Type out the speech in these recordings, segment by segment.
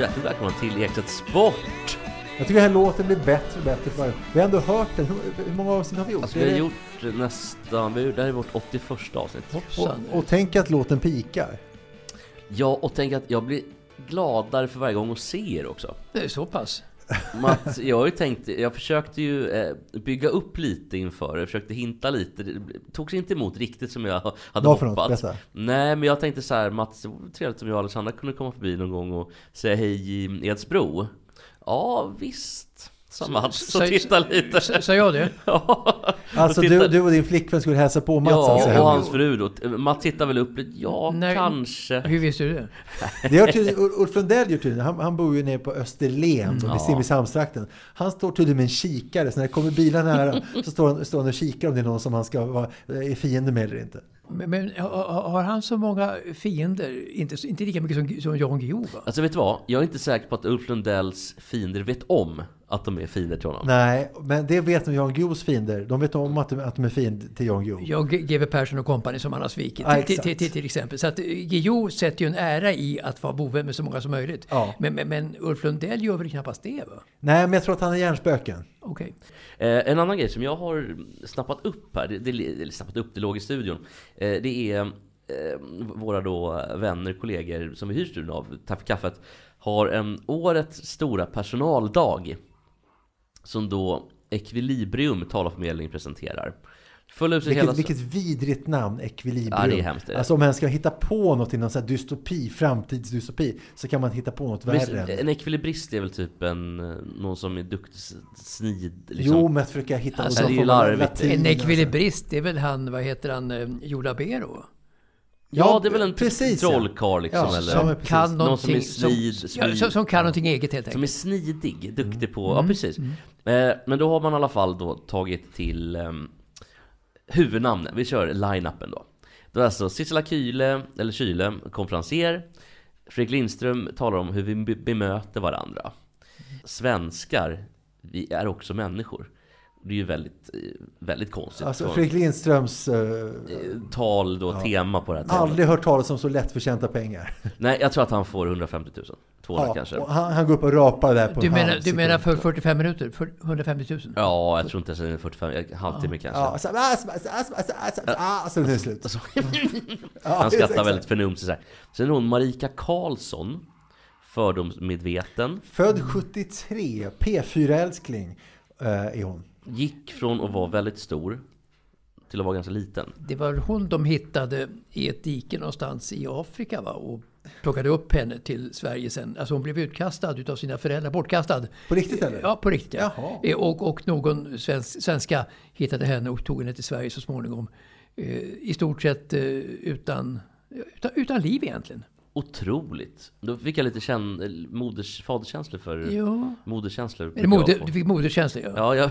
Hjärtligt välkomna till Ekstedt Sport! Jag tycker den här låten blir bättre och bättre för varje Vi har ändå hört den. Hur, hur många avsnitt har vi gjort? Alltså vi har gjort nästan, vi det här är vårt 81 avsnitt. och, och tänk att låten pikar. Ja, och tänk att jag blir gladare för varje gång att se er också. Det är så pass. Mats, jag har ju tänkt, jag försökte ju eh, bygga upp lite inför det, försökte hinta lite. Det togs inte emot riktigt som jag hade Vad för något? hoppats. Berätta. Nej, men jag tänkte så här, Mats, det vore trevligt om jag och Alexandra kunde komma förbi någon gång och säga hej i Edsbro. Ja, visst, sa Mats och Säg- tittade lite. S- Sa jag det? Ja, Alltså och du, titta- du och din flickvän skulle hälsa på Mats Ja, alltså. och hans fru då. Mats tittar väl upp lite, ja, Nej. kanske. Hur visste du det? Det har tydligen, Ul- Ulf Lundell gör tydligen, han, han bor ju nere på Österlen, Mm, ja. vid Simrishamnstrakten. Han står tydligen med en kikare, så när det kommer bilar nära så står han, står han och kikar om det är någon som han ska vara är fiende med eller inte. Men, men har har han så många fiender? Inte, inte lika mycket som, som Jan Guillou va? Alltså vet du vad? Jag är inte säker på att Ulf Lundells fiender vet om att de är fiender till honom. Nej, men det vet nog Jan Guillous fiender. De vet om att de, att de är fiend till Jan Guillou. Jag, GW Persson och kompani som han har svikit Ja, till, till, till, till, exempel. Så att eh, Guillou sätter ju en ära i att vara bove med så många som möjligt. Ja. Men, men, men Ulf Lundell gör väl knappast det va? Nej, men jag tror att han är hjärnspöken. Okej. Eh, Eh, en annan grej som jag har snappat upp här, det, det, eller snappat upp, det låg i studion. Eh, det är eh, våra då vänner, kollegor som vi hyr studion av, Tack för kaffet, har en årets stora personaldag. Som då Equilibrium talarförmedling presenterar. Sig hela... Vilket, vilket vidrigt namn, Equilibrium. Ja, det är hemskt, det är. Alltså om man ska hitta på något i någon sån här dystopi, framtidsdystopi, så kan man hitta på något Visst, värre. en ekvilibrist är väl typ en, eh, någon som är duktig snid liksom. Jo, men att försöka hitta Alltså, någon det är ju form av larvigt. latin, En alltså. ekvilibrist, det är väl han, vad heter han, eh, Joe Labero? Ja, det är väl en precis, ja. trollkarl liksom Ja, eller? som. Kan Någon som är snid, som, smid. ja, som, som kan någonting eget helt Som är enkelt. snidig, duktig Mm. på, ja precis. Eh, men då har man i alla fall då tagit till um, huvudnamnen, vi kör line-upen då. Då är alltså Sissela Kyle, eller Kyle, konferencier. Fredrik Lindström talar om hur vi be- bemöter varandra. Svenskar, vi är också människor. Det är ju väldigt, väldigt konstigt. Alltså Så, Fredrik Lindströms... eh, eh, tal då, tema på det här talet. aldrig hört talas om så lättförtjänta pengar. Nej, jag tror att han får 150 000. 200 Ja, kanske. och han, han går upp och rapar där på Du en menar, halv du menar för 45 minuter? För 150 000? Ja, jag tror inte ens en 45, en halvtimme kanske. Ja, så, ah, så, så, så, så, så, ah, så det är slut. Alltså, Ja, han skrattar väldigt förnumstigt så här. Sen är hon Marika Karlsson, fördomsmedveten, Född 73, P4-älskling eh, är hon. gick från att vara väldigt stor till att vara ganska liten. Det var hon de hittade i ett dike någonstans i Afrika va? och plockade upp henne till Sverige sen. Alltså hon blev utkastad utav sina föräldrar, bortkastad. På riktigt eller? Ja, på riktigt ja. Eh, Och, och någon svensk, svenska hittade henne och tog henne till Sverige så småningom. Eh, I stort sett eh, utan, utan, utan liv egentligen. Otroligt! Då fick jag lite känn, moders, faderskänslor för Ja. moderskänslor. Det moder, du fick moderkänslor ja. Ja, jag,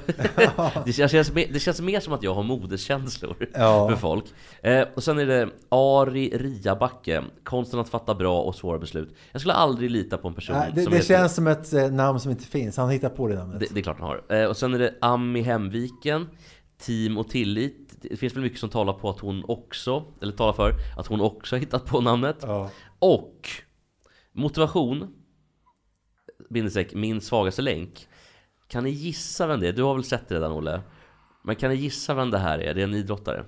det, känns, det känns mer som att jag har moderskänslor Ja. för folk. Eh, och sen är det Ari Riabacke, konsten att fatta bra och svåra beslut. Jag skulle aldrig lita på en person Nej, det som det heter- känns som ett eh, namn som inte finns. Han hittar på det namnet. Det, det är klart han har. Eh, och sen är det Ami Hemviken, Team och tillit. Det finns väl mycket som talar på att hon också, eller talar för, att hon också har hittat på namnet. Ja. Och motivation, bindestreck, min svagaste länk. Kan ni gissa vem det är? Du har väl sett det redan Olle? Men kan ni gissa vem det här är? Det är en idrottare.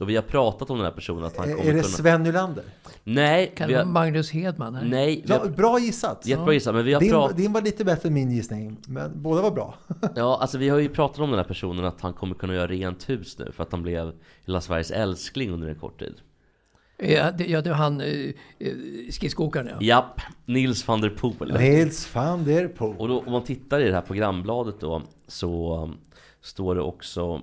Och vi har pratat om den här personen att han Är kommer är det kunna... Sven Nylander? Nej, Kan det vara har... Magnus Hedman? Här? Nej, Ja, har... bra gissat. Jättebra gissat, men vi har Din, pratat... din var lite bättre än min gissning, men båda var bra. Ja, alltså vi har ju pratat om den här personen att han kommer kunna göra rent hus nu för att han blev hela Sveriges älskling under en kort tid. Ja, det, ja, det var han eh, eh, skridskoåkaren ja. Japp, Nils van der Poel. Nils van der Poel. Och då, om man tittar i det här programbladet då så um, står det också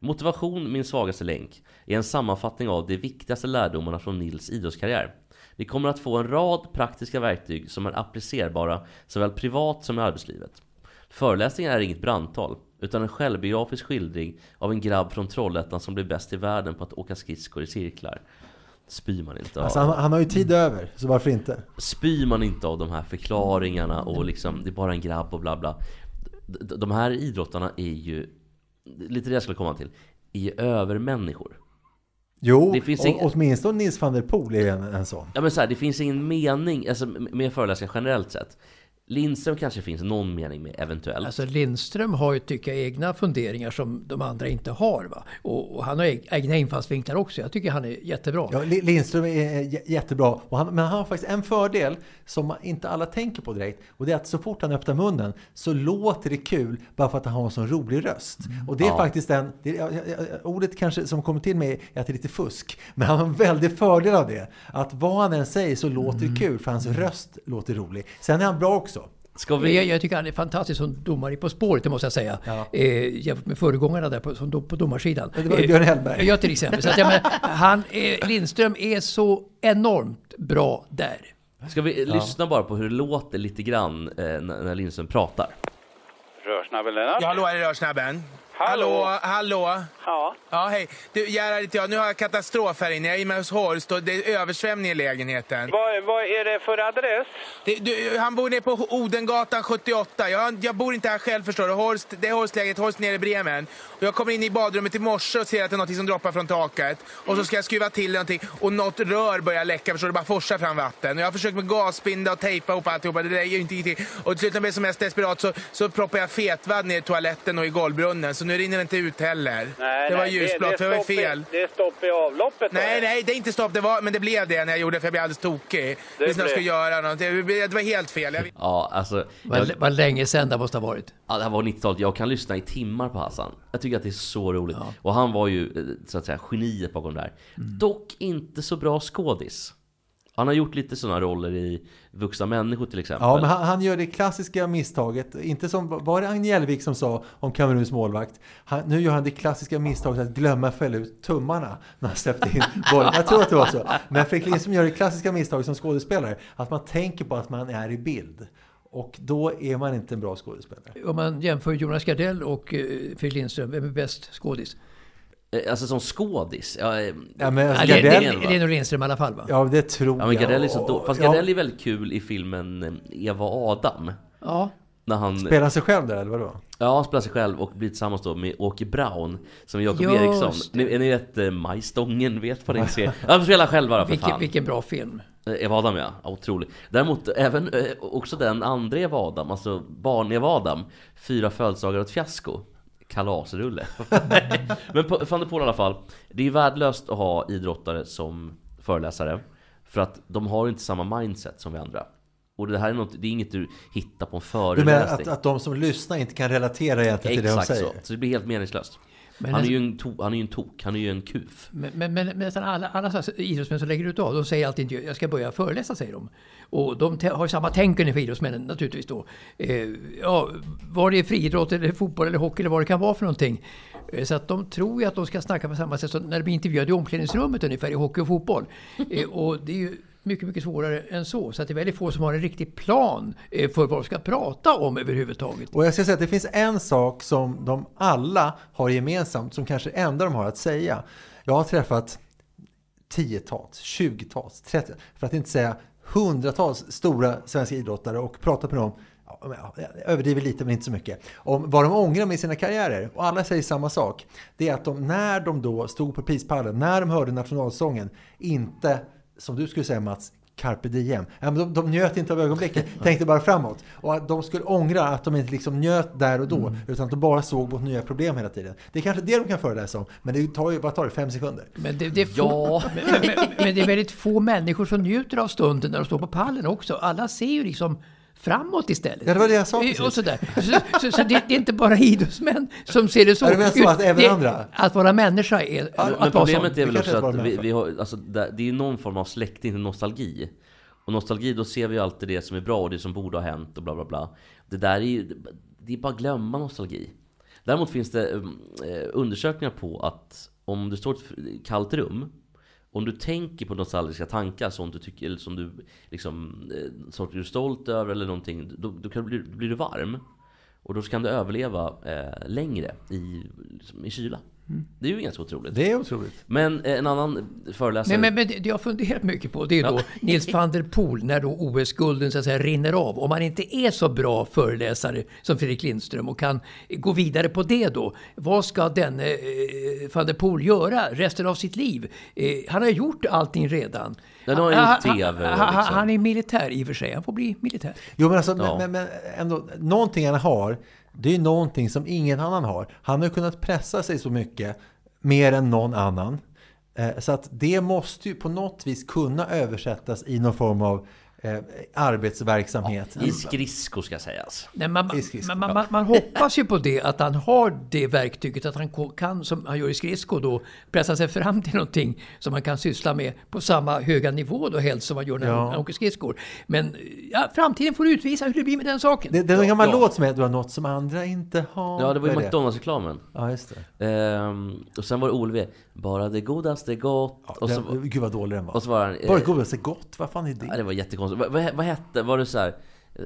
Motivation, min svagaste länk, är en sammanfattning av de viktigaste lärdomarna från Nils idrottskarriär. Vi kommer att få en rad praktiska verktyg som är applicerbara såväl privat som i arbetslivet. Föreläsningen är inget brandtal, utan en självbiografisk skildring av en grabb från Trollhättan som blev bäst i världen på att åka skridskor i cirklar. Spyr man inte av, Alltså, han, han har ju tid över, så varför inte? spyr man inte av de här förklaringarna och liksom det är bara en grabb och bla bla. De här idrottarna är ju, lite det jag skulle komma till, är ju övermänniskor. Jo, Det finns och, ing- åtminstone Nils van der Poel är en, en sån. Ja men så här, det finns ingen mening, alltså med föreläsningar generellt sett. Lindström kanske finns någon mening med, eventuellt. Alltså Lindström har ju, tycker jag, egna funderingar som de andra inte har. Va? Och, och han har eg- egna infallsvinklar också. Jag tycker han är jättebra. Ja, Li- Lindström är j- jättebra, och han, men han har faktiskt en fördel som inte alla tänker på direkt. Och det är att så fort han öppnar munnen så låter det kul bara för att han har en sån rolig röst. Och det är Ja. faktiskt en, det, ordet kanske som kommer till mig är att det är lite fusk. Men han har en väldig fördel av det. Att vad han än säger så låter det kul för hans röst låter rolig. Sen är han bra också. Ska Men vi... Jag, jag tycker han är fantastisk som domare i På spåret, det måste jag säga. Ja. Eh, jämfört med föregångarna där på, som dom, på domarsidan. Det var Björn Hellberg. Ja, till exempel. Så att, jag menar, han, eh, Lindström är så enormt bra där. Ska vi lyssna bara på hur det låter lite grann eh, när, när Lindström pratar? Rörsnabben Lennart? Ja, hallå, är det Rörsnabben? Hallå. Hallå. Ja. Ja, hej. Du, Gerhard heter jag. Nu har jag katastrof här inne. Jag är inne hos Horst och det är översvämning i lägenheten. Vad, vad är det för adress? Det, du, han bor nere på Odengatan 78. Jag, jag bor inte här själv förstår du. Horst, det är Horstlägenhet, Horst nere i Bremen. Och jag kommer in i badrummet i morse och ser att det är något som droppar från taket. Och så ska jag skruva till någonting och något rör börjar läcka förstår du. Det bara forsar fram vatten. Och jag har försökt med gasbinda och tejpa ihop alltihopa. Det där är ju inte ingenting. Och till slut när jag blev som mest desperat så, så proppar jag fetvadd ner i toaletten och i golvbrunnen. Så nu rinner det inte ut heller. det var ljusblått, för det var ju stopp i- fel. Det är stopp i avloppet då? Nej, nej, det är inte stopp. Det var, men det blev det när jag gjorde det för jag blev alldeles tokig. Det blev- jag skulle göra något. Det, det var helt fel. Jag, Ja, alltså... Vad, Jag, vad länge sedan det måste ha varit. ja, det här var 90-talet, jag kan lyssna i timmar på Hassan. Jag tycker att det är så roligt. Och han var ju, eh, så att säga, geniet bakom det här. Dock inte så bra skådis. Han har gjort lite sådana roller i Vuxna människor till exempel. Ja, men han, han gör det klassiska misstaget. Inte som, var det Agne Hjelvik som sa om Kameruns målvakt? Han, nu gör han det klassiska misstaget att glömma fälla ut tummarna när han släppte in bollen. Jag tror att det var så. Men Fredrik Lindström gör det klassiska misstaget som skådespelare. Att man tänker på att man är i bild. Och då är man inte en bra skådespelare. Om man jämför Jonas Gardell och eh, Fredrik Lindström, vem är bäst skådis? Eh, Alltså som skådis. Ja, eh, Ja, men alltså, Ja, det, det, Gardell, det är nog Lindström i alla fall va? ja, det tror ja men Gardell är jag. så då, Fast Ja, Gardell är väldigt kul i filmen eh, Eva och Adam. Ja. När han, Spelar sig själv där, eller vadå? ja, han spelar sig själv och blir tillsammans då med Åke Brown Som Jakob Eriksson. det. Ni, ni vet eh, Majstången, vet vad ni ser? Ja, de spelar själva då för Vilken, fan. vilken bra film. Eva Adam ja, ja otrolig. Däremot även också den andra Eva Adam, alltså barn-Eva Adam. Fyra födelsedagar och ett fiasko. Kalasrulle. Men van der Poel i alla fall. Det är värdelöst att ha idrottare som föreläsare. För att de har inte samma mindset som vi andra. Och det här är, något, det är inget du hittar på en Du menar föreläsning. att, att de som lyssnar inte kan relatera egentligen till det de Exakt säger? så. Så det blir helt meningslöst. Men han, är alltså- ju en to, han är ju en tok, han är ju en kuf. Men, men, men, men nästan alla, alla idrottsmän som lägger ut av, de säger alltid inte jag ska börja föreläsa, säger de. Och de har ju samma tänk ungefär idrottsmännen naturligtvis då. Eh, ja, var det är friidrott eller fotboll eller hockey eller vad det kan vara för någonting. Eh, Så att de tror ju att de ska snacka på samma sätt som när de blir intervjuade i omklädningsrummet ungefär i hockey och fotboll. Eh, och det är ju mycket, mycket svårare än så. Så att det är väldigt få som har en riktig plan eh, för vad de ska prata om överhuvudtaget. Och jag ska säga att det finns en sak som de alla har gemensamt, som kanske det enda de har att säga. Jag har träffat tiotals, tjugotals, trettio, för att inte säga hundratals stora svenska idrottare och pratat med dem jag överdriver lite men inte så mycket, om vad de ångrar med sina karriärer. Och alla säger samma sak. Det är att de, när de då stod på prispallen, när de hörde nationalsången, inte, som du skulle säga Mats, carpe diem. Ja, men de, de njöt inte av ögonblicket, tänkte bara framåt. Och att de skulle ångra att de inte liksom njöt där och då, Mm. utan att de bara såg mot nya problem hela tiden. Det är kanske det de kan föreläsa om, men det tar ju, vad tar det, fem sekunder? Men det, det är få, Ja. men, men, men det är väldigt få människor som njuter av stunden när de står på pallen också. Alla ser ju liksom framåt istället. Ja, det var det jag sa Och precis. sådär. Så, så, så det, det är inte bara idrottsmän som ser det så. Du menar så att även det, andra? Att vara människa är Ja, att Men vara problemet sån. är väl Det också är att vi, vi har, alltså, det, det är någon form av släkting till nostalgi. Och nostalgi, då ser vi ju alltid det som är bra och det som borde ha hänt och bla bla bla. Det där är ju, det är bara att glömma nostalgi. Däremot finns det eh, undersökningar på att om du står i ett kallt rum om du tänker på nostalgiska tankar som du tycker, eller som du liksom, eh, saker du är stolt över eller någonting, då, då kan du bli, blir du varm. Och då kan du överleva eh, längre i, liksom, i kyla. Det är ju ganska otroligt. Det är otroligt. Men eh, en annan föreläsare... Men, men, men det jag funderat mycket på det är då Nils van der Poel när då OS-gulden så att säga rinner av. Om man inte är så bra föreläsare som Fredrik Lindström och kan gå vidare på det då. Vad ska denne eh, van der Poel göra resten av sitt liv? Eh, han har gjort allting redan. Ja, nu har han gjort TV och Han, han, liksom. han är militär i och för sig. Han får bli militär. Jo men alltså, Ja. men, men, men ändå, någonting han har, det är ju någonting som ingen annan har. Han har ju kunnat pressa sig så mycket, mer än någon annan. Eh, så att det måste ju på något vis kunna översättas i någon form av eh, arbetsverksamhet. I skridskor ska sägas. Nej, man, skridsko. man, man, man, man hoppas ju på det, att han har det verktyget, att han kan, som han gör i skridsko då, pressa sig fram till någonting som man kan syssla med på samma höga nivå då helst som man gör när Ja. han åker skridskor. Men ja, framtiden får utvisa hur det blir med den saken. Det, det är en gammal Ja. låt som heter Du har något som andra inte har. Ja, det var ju McDonalds-reklamen. Ja, just det. Ehm, och sen var det OLV. Bara det godaste är gott. Ja, och, så, den, gud vad dålig den var. och så var eh, Bara det godaste gott, vad fan är det? Ja, det var jättekonstigt. Vad, vad, vad hette, var det så här, eh,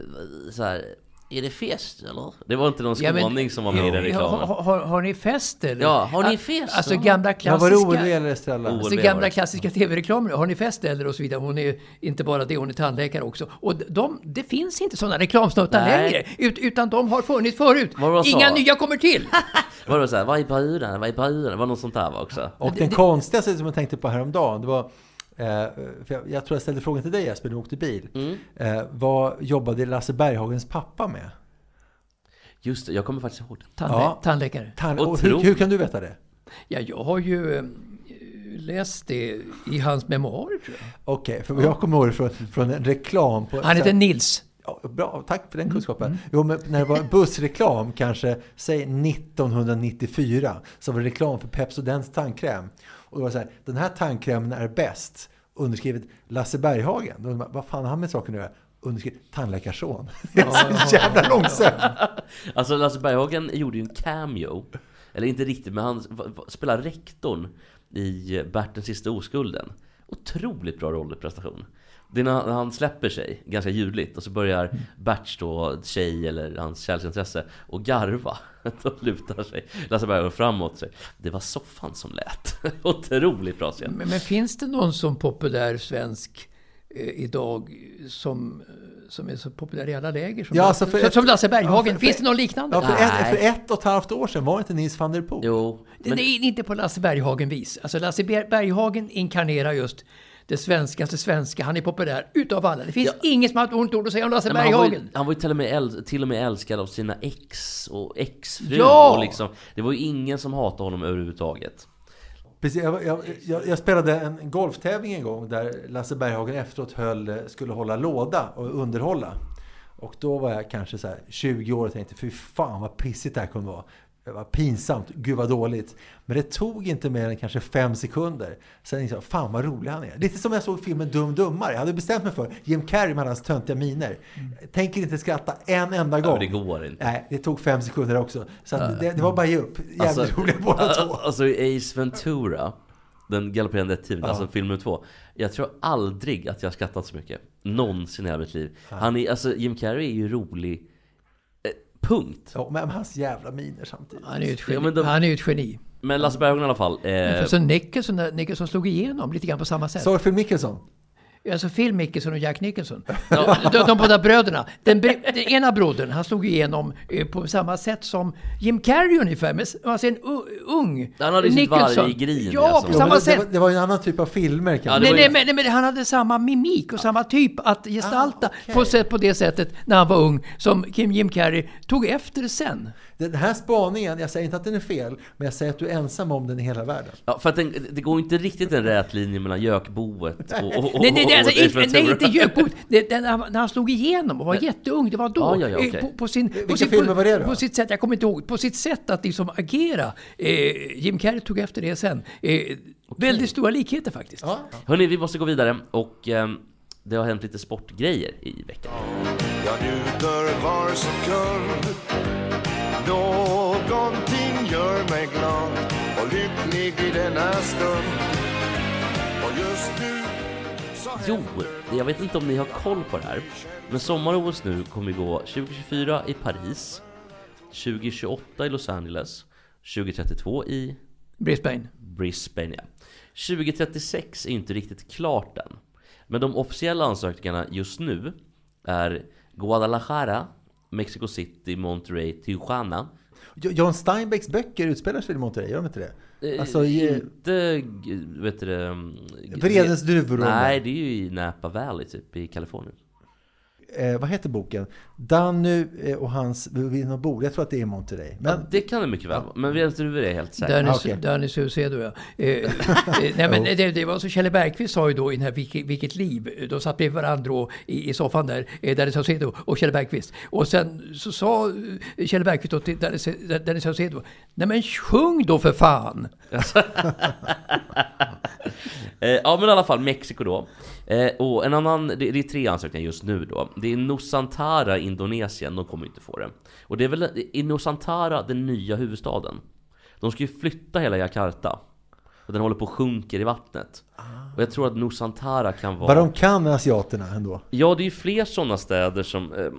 så här, är det fest eller? Det var inte någon Ja, skåning som var med i den Har, reklamen. har, har ni fest eller? Ja, har ni fest? Alltså Ja. gamla Ja, var det OLV klassiska... eller Estrella? Alltså gamla klassiska tv-reklamer. Har ni fest eller? Och så vidare. Hon är inte bara det, hon är tandläkare också. Och de, det finns inte sådana reklamsnuttar längre. Ut, utan de har funnits förut. Vad Inga nya kommer till. Var det så här, vad är bruden, vad är bruden? Det var något sånt där också. Och den konstigaste som jag tänkte på häromdagen, det var jag, jag tror jag ställde frågan till dig Jesper, när du åkte bil. Mm. Eh, vad jobbade Lasse Berghagens pappa med? Just det, jag kommer faktiskt ihåg det. Tandlä- Ja. Tandläkare. Tan- och hur, hur kan du veta det? Ja, jag har ju eh, läst det i hans memoarer tror jag. Okej, för jag kommer ihåg det från, från en reklam. På, Han heter Nils. Ja, bra, tack för den Mm, kunskapen. Jo, men när det var bussreklam, kanske, säg 1994, så var det reklam för Pepsodents tandkräm. Och det var så här, den här tandkrämen är bäst, underskrivet Lasse Berghagen. Man, vad fan har han med saken att göra? Underskrivet tandläkarson. Det är så jävla långsökt. Alltså Lasse Berghagen gjorde ju en cameo. Eller inte riktigt, men han spelar rektorn i Bert den sista oskulden. Otroligt bra rollprestation. Det är när han- släpper sig, ganska ljudligt, och så börjar Berts då, tjej eller hans kärleksintresse, och garva. Då lutar sig Lasse Berghagen framåt sig. Det var soffan som lät. Otroligt bra scen. Men, men finns det någon som populär svensk eh, idag som, som är så populär i alla läger? Som, Ja, alltså för som, ett- som Lasse Berghagen? ja, för- finns det någon liknande? Ja, för, ett, Nej. för ett och ett halvt år sedan var inte Nils van der Poel. Jo, Det men det är inte på Lasse Berghagen-vis. Alltså Lasse Ber- Berghagen inkarnerar just det svenskaste svenska. Han är populär utav alla. Det finns Ja. ingen som har ett ont ord att säga om Lasse Nej, men han, var ju, Berghagen. han var ju till och, med äl, till och med älskad av sina ex och exfru. Ja! Och liksom, det var ju ingen som hatade honom överhuvudtaget. Precis, jag, jag, jag, jag spelade en golftävling en gång där Lasse Berghagen efteråt höll, skulle hålla låda och underhålla. Och då var jag kanske så här 20 år och tänkte fy fan vad pissigt det här kunde vara. Det var pinsamt, gud vad dåligt. Men det tog inte mer än kanske fem sekunder. Sen insåg jag, fan vad rolig han är. Lite som jag såg filmen Dum Dummare. Jag hade bestämt mig för Jim Carrey med hans töntiga miner. Tänker inte skratta en enda gång. Ja, det går inte. Nej, det tog fem sekunder också. Så att det, det var bara att ge upp. Jävligt roliga båda två. Alltså i Ace Ventura, den galopperande detektiven, Ja. alltså film nummer två. Jag tror aldrig att jag har skrattat så mycket. Någonsin i hela mitt liv. Han är, alltså Jim Carrey är ju rolig. Eh, punkt. Ja, men hans jävla miner samtidigt. Han är ju ett Ja, geni. men de- Han är ju ett geni. Men Lasse Berghagen i alla fall. Men Eh, för så Nicholson, där- Nicholson slog igenom lite grann på samma sätt. Sa Phil Mickelson? Alltså Phil Mickelson och Jack Nicholson. De, de båda bröderna. Den, den ena brodern, han slog igenom eh, på samma sätt som Jim Carrey ungefär. Men, alltså en ung Han hade Nicholson. varggrin, Ja, alltså. på Jo, men samma det, det, sätt. var, det var en annan typ av filmer Ja, var Nej, ju- nej, men, men han hade samma mimik och samma typ att gestalta Ah, okej. på, sätt, på det sättet när han var ung som Kim Jim Carrey tog efter sen. Den här spaningen, jag säger inte att den är fel, men jag säger att du är ensam om den i hela världen. Ja, för att den, det går inte riktigt en rät linje mellan gökboet och, och, och, Nej, nej, nej, alltså, och inte, nej inte Jökboet. Det- När han- slog igenom och var jätteung, det var då. Ja, ja, ja, Eh, okej. på, på sin, på Vilka sin, filmer på, var det då? På sitt sätt, jag kommer inte ihåg, på sitt sätt att liksom agera. Eh, Jim Carrey tog efter det sen. Eh, Väldigt stora likheter faktiskt. Ja. Hörni, vi måste gå vidare och ehm, det har hänt lite sportgrejer i veckan. Jag njuter var sekund Någonting gör mig glad och lycklig i denna stund Och just nu Jo, jag vet inte om ni har koll på det här, men sommar-OS nu kommer gå 2024 i Paris, 2028 i Los Angeles, 2032 i Brisbane. Brisbane. Ja. 2036 är inte riktigt klart än. Men de officiella ansökningarna just nu är Guadalajara, Mexico City, Monterrey, Tijuana. Jo- John Steinbecks böcker utspelar sig i Monterrey, gör de inte det? Eh, Alltså, inte, vet du mm, Vredens druvor. Nej, det är ju i Napa Valley typ i Kalifornien. Eh, vad heter boken? Danny eh, och hans vid något bord. Jag tror att det är Monterrey. Men ja, det kan det mycket väl vara, men Vredens druvor är helt säkert. Danny, Ah, okej. Danny Saucedo ja. Eh, eh, nej, men det, det var så Kjelle Bergqvist sa ju då i den här Vilket, vilket liv, de satt bredvid varandra i, i soffan där, eh, Danny Saucedo och Kjelle Bergqvist. Och sen så sa eh, Kjelle Bergqvist då till Danny, Danny Saucedo, nej men sjung då för fan! Ja men i alla fall Mexiko då. Eh, och en annan, det, det är tre ansökningar just nu då. Det är Nusantara i Indonesien, de kommer inte få det. Och det är väl, är Nusantara den nya huvudstaden? De ska ju flytta hela Jakarta. Och den håller på och sjunker i vattnet. Och jag tror att Nusantara kan vara... vad de kan asiaterna ändå. Ja, det är ju fler sådana städer som eh,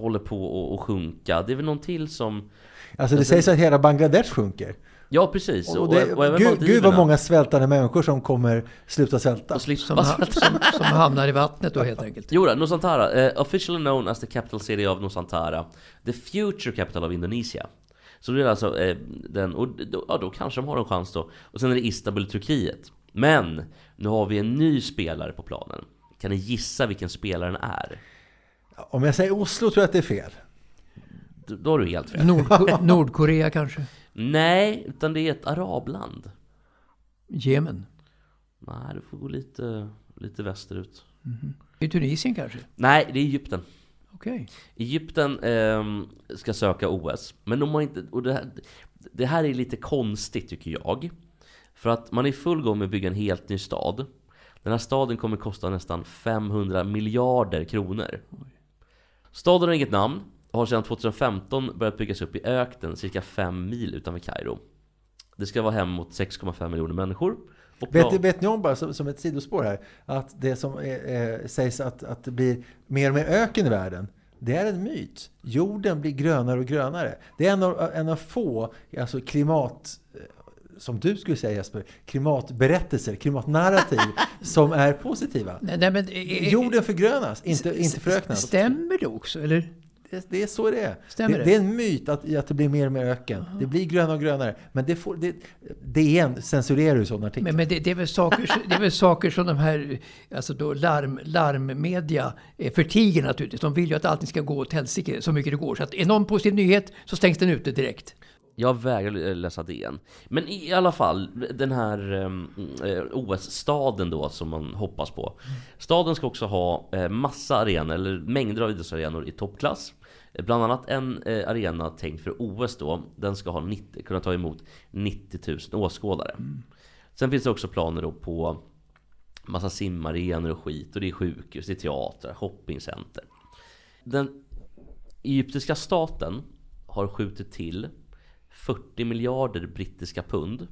håller på att- att sjunka. Det är väl någon till som... Alltså det sägs att hela Bangladesh sjunker. Ja, precis. Och det, och även gud, gud vad många svältande människor som kommer sluta svälta. Och Som, ha, svälta. som, som hamnar i vattnet då helt enkelt. Jo då, Nusantara, eh, officially known as the capital city of Nusantara, the future capital of Indonesia. Så det är alltså eh, den, och då, ja, då kanske de har en chans då. Och sen är det Istanbul, Turkiet. Men nu har vi en ny spelare på planen. Kan ni gissa vilken spelaren är? Om jag säger Oslo tror jag att det är fel. Då, då har du helt fel. Nordko Nordkorea kanske? Nej, utan det är ett arabland. Jemen? Nej, du får gå lite, lite västerut. I Tunisien kanske? Nej, det är Egypten. Okej. Egypten ehm, ska söka OS, men de har inte... Och det, här, det här är lite konstigt tycker jag. För att man är i full gång med att bygga en helt ny stad. Den här staden kommer kosta nästan 500 miljarder kronor. Staden har inget namn har sedan 2015 börjat byggas upp i öknen cirka 5 mil utanför Kairo. Det ska vara hem mot 6,5 miljoner människor. Vet, vet ni om bara som, som ett sidospår här att det som eh, eh, sägs att, att det blir mer och mer öken i världen det är en myt. Jorden blir grönare och grönare. Det är en av, en av få alltså klimat, eh, som du skulle säga Jesper, klimatberättelser, klimatnarrativ som är positiva. Nej, nej, men, eh, Jorden förgrönas, inte, inte föröknas. Stämmer det också, eller? Det, är så det är. Stämmer det, det? det är en myt att, att det blir mer och mer öken. Det blir grönare och grönare. Men det får, det, DN censurerar ju sådana artiklar. Men, men det, det, är väl saker, det är väl saker som de här alltså då larm, larmmedia eh, förtiger naturligtvis. De vill ju att allting ska gå åt helsike så mycket det går. Så att är någon positiv nyhet så stängs den ute direkt. Jag vägrar läsa DN. Men i alla fall, den här um, OS-staden då som man hoppas på. Staden ska också ha eh, massa arenor, eller mängder av idrottsarenor i toppklass. Bland annat en eh, arena tänkt för OS då. Den ska ha 90, kunna ta emot 90 000 åskådare. Sen finns det också planer då på massa simarenor och skit. Och det är sjukhus, det är teatrar, shoppingcenter. Den egyptiska staten har skjutit till 40 miljarder brittiska pund.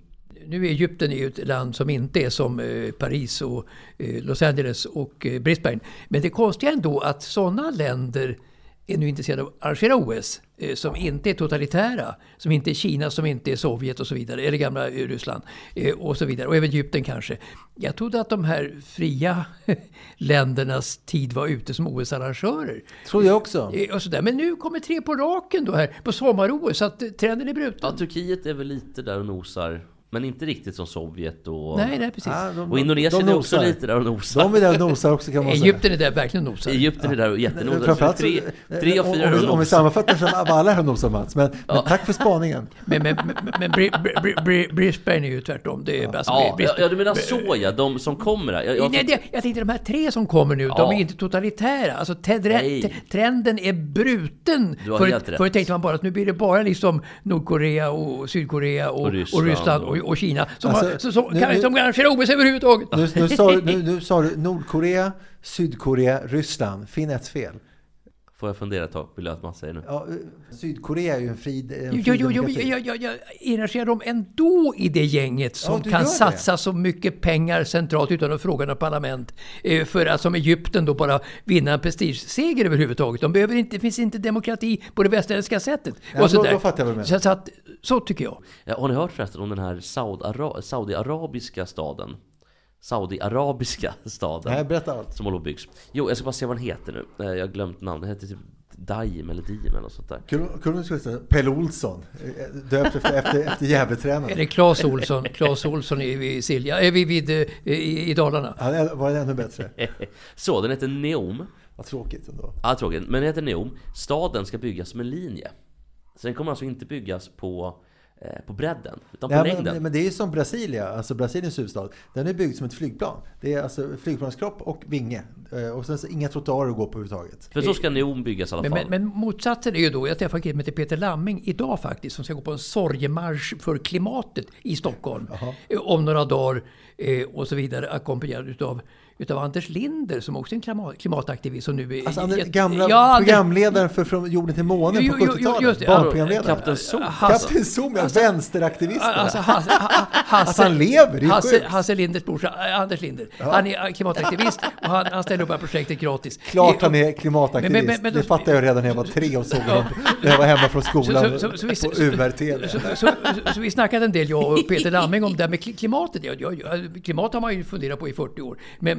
Nu är Egypten ju ett land som inte är som eh, Paris och eh, Los Angeles och Brisbane. Men det konstiga ändå att sådana länder är nu intresserade av att arrangera OS eh, som inte är totalitära, som inte är Kina, som inte är Sovjet och så vidare, eller gamla eh, Ryssland eh, och så vidare, och även Egypten kanske. Jag trodde att de här fria ländernas tid var ute som OS-arrangörer. Tror jag också. Eh, Och så där. Men nu kommer tre på raken då här på sommar-OS, så att trenden är bruten. Ja, Turkiet är väl lite där och nosar. Men inte riktigt som Sovjet och... Nej, nej, precis. Ja, de- Och Indonesien de är också lite där och nosar. De är där och nosar också kan man säga. Egypten är där verkligen och nosar. Egypten är där och jättenosar. Tre, tre om- fyra om, och om vi sammanfattar så var alla här nosar Mats. Men, men tack för spaningen. Men, men, men, men Bri- Bri- Bri- Brisbane är ju tvärtom. Det är, alltså, Ja, ja, du menar så ja, de som kommer där. Jag, jag, Nej, det, jag tänkte de här tre som kommer nu, de Ja. är inte totalitära. Alltså, tedre, trenden är bruten. Du har Förut- helt rätt. Förut tänkte man bara att nu blir det bara liksom Nordkorea och Sydkorea och, Och och Ryssland Ryssland, och- och, Kina som, Alltså, har, som, som, nu- kan, som kan arrangera OS överhuvudtaget. Nu, nu, sa, nu, nu sa du Nordkorea, Sydkorea, Ryssland. Finn ett fel. Får jag fundera ett tag? Vill jag att man säger nu? Ja, eh, Sydkorea är ju en fri, en Jo, jo, jo, jag, jag, jag engagerar dem ändå i det gänget som Ja, kan gör det. satsa så mycket pengar centralt utan att fråga något parlament. Eh, för att som Egypten då bara vinna en prestigeseger överhuvudtaget. De behöver inte, det finns inte demokrati på det västerländska sättet. Ja, och så då- där. då fattar jag så, så, att, så tycker jag. Ja, har ni hört förresten om den här Saudi-Ara- Saudiarabiska staden? Saudiarabiska staden. Nej, berätta allt. Som håller på byggs. Jo, jag ska bara se vad den heter nu. Eh, Jag har glömt namnet. Den heter typ Daim eller Diem eller något sånt där. Om du skulle säga Pelle Olsson, eh, döpt efter, efter, efter Är Gävletränaren. det Claes Olsson? Claes Olsson i, vid Silja, är vi vid, eh, i, i Dalarna. Är- var ännu bättre. Så, den heter Neom. Vad tråkigt ändå. Ja, tråkigt. Men den heter Neom. Staden ska byggas som en linje. Så den kommer alltså inte byggas på, på bredden, utan på Nej, längden. men, men det är ju som Brasilia, alltså Brasiliens huvudstad. Den är byggd som ett flygplan. Det är alltså flygplanskropp och vinge. Eh, Och sen så inga trottoarer att gå på överhuvudtaget. För så ska Neom byggas i alla Men, fall. men, men motsatsen är ju då, jag träffade en kille som heter Peter Lamming idag faktiskt, som ska gå på en sorgemarsch för klimatet i Stockholm. Eh, Om några dagar eh, och så vidare, ackompanjerad utav, utav Anders Linder som också är en klimat, klimataktivist. Som nu är Alltså Anders, gamla Ja, programledaren för Från jorden till månen Jo, på jo, jo, 70-talet. just det. Barnprogramledaren. Kapten Zoom. Kapten Zoom, ja. Vänsteraktivisten. Alltså, Hasse, ha, Hasse, Alltså, han lever, det är ju Hasse. Hasse Linders brorsa, äh, Anders Linder. Han är äh, klimataktivist och han, han ställer upp det här projektet gratis. Klart han Eh, är klimataktivist. Men- men- men- det fattade jag redan när jag var tre och såg honom när jag var hemma från skolan Så- så- så- så- på UR-TV. Så, så, så, så vi snackade en del, jag och Peter Lamming, om det här med kli- klimatet. Ja, ja, ja, klimat har man ju funderat på i 40 år. Men,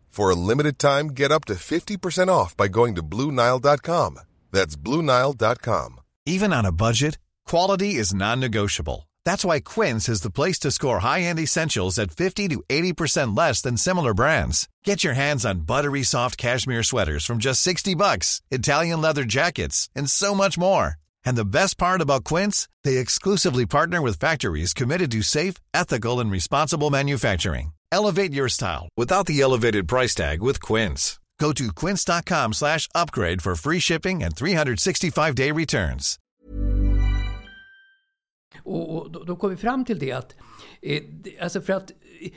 For a limited time, get up to 50% off by going to BlueNile.com. That's BlueNile.com. Even on a budget, quality is non-negotiable. That's why Quince is the place to score high-end essentials at 50 to 80% less than similar brands. Get your hands on buttery soft cashmere sweaters from just 60 bucks, Italian leather jackets, and so much more. And the best part about Quince, they exclusively partner with factories committed to safe, ethical, and responsible manufacturing. Elevate your style without the elevated price tag with Quince. Go to quince.com slash upgrade for free shipping and 365-day returns. Och, och då, kom vi fram till det att, eh, alltså för att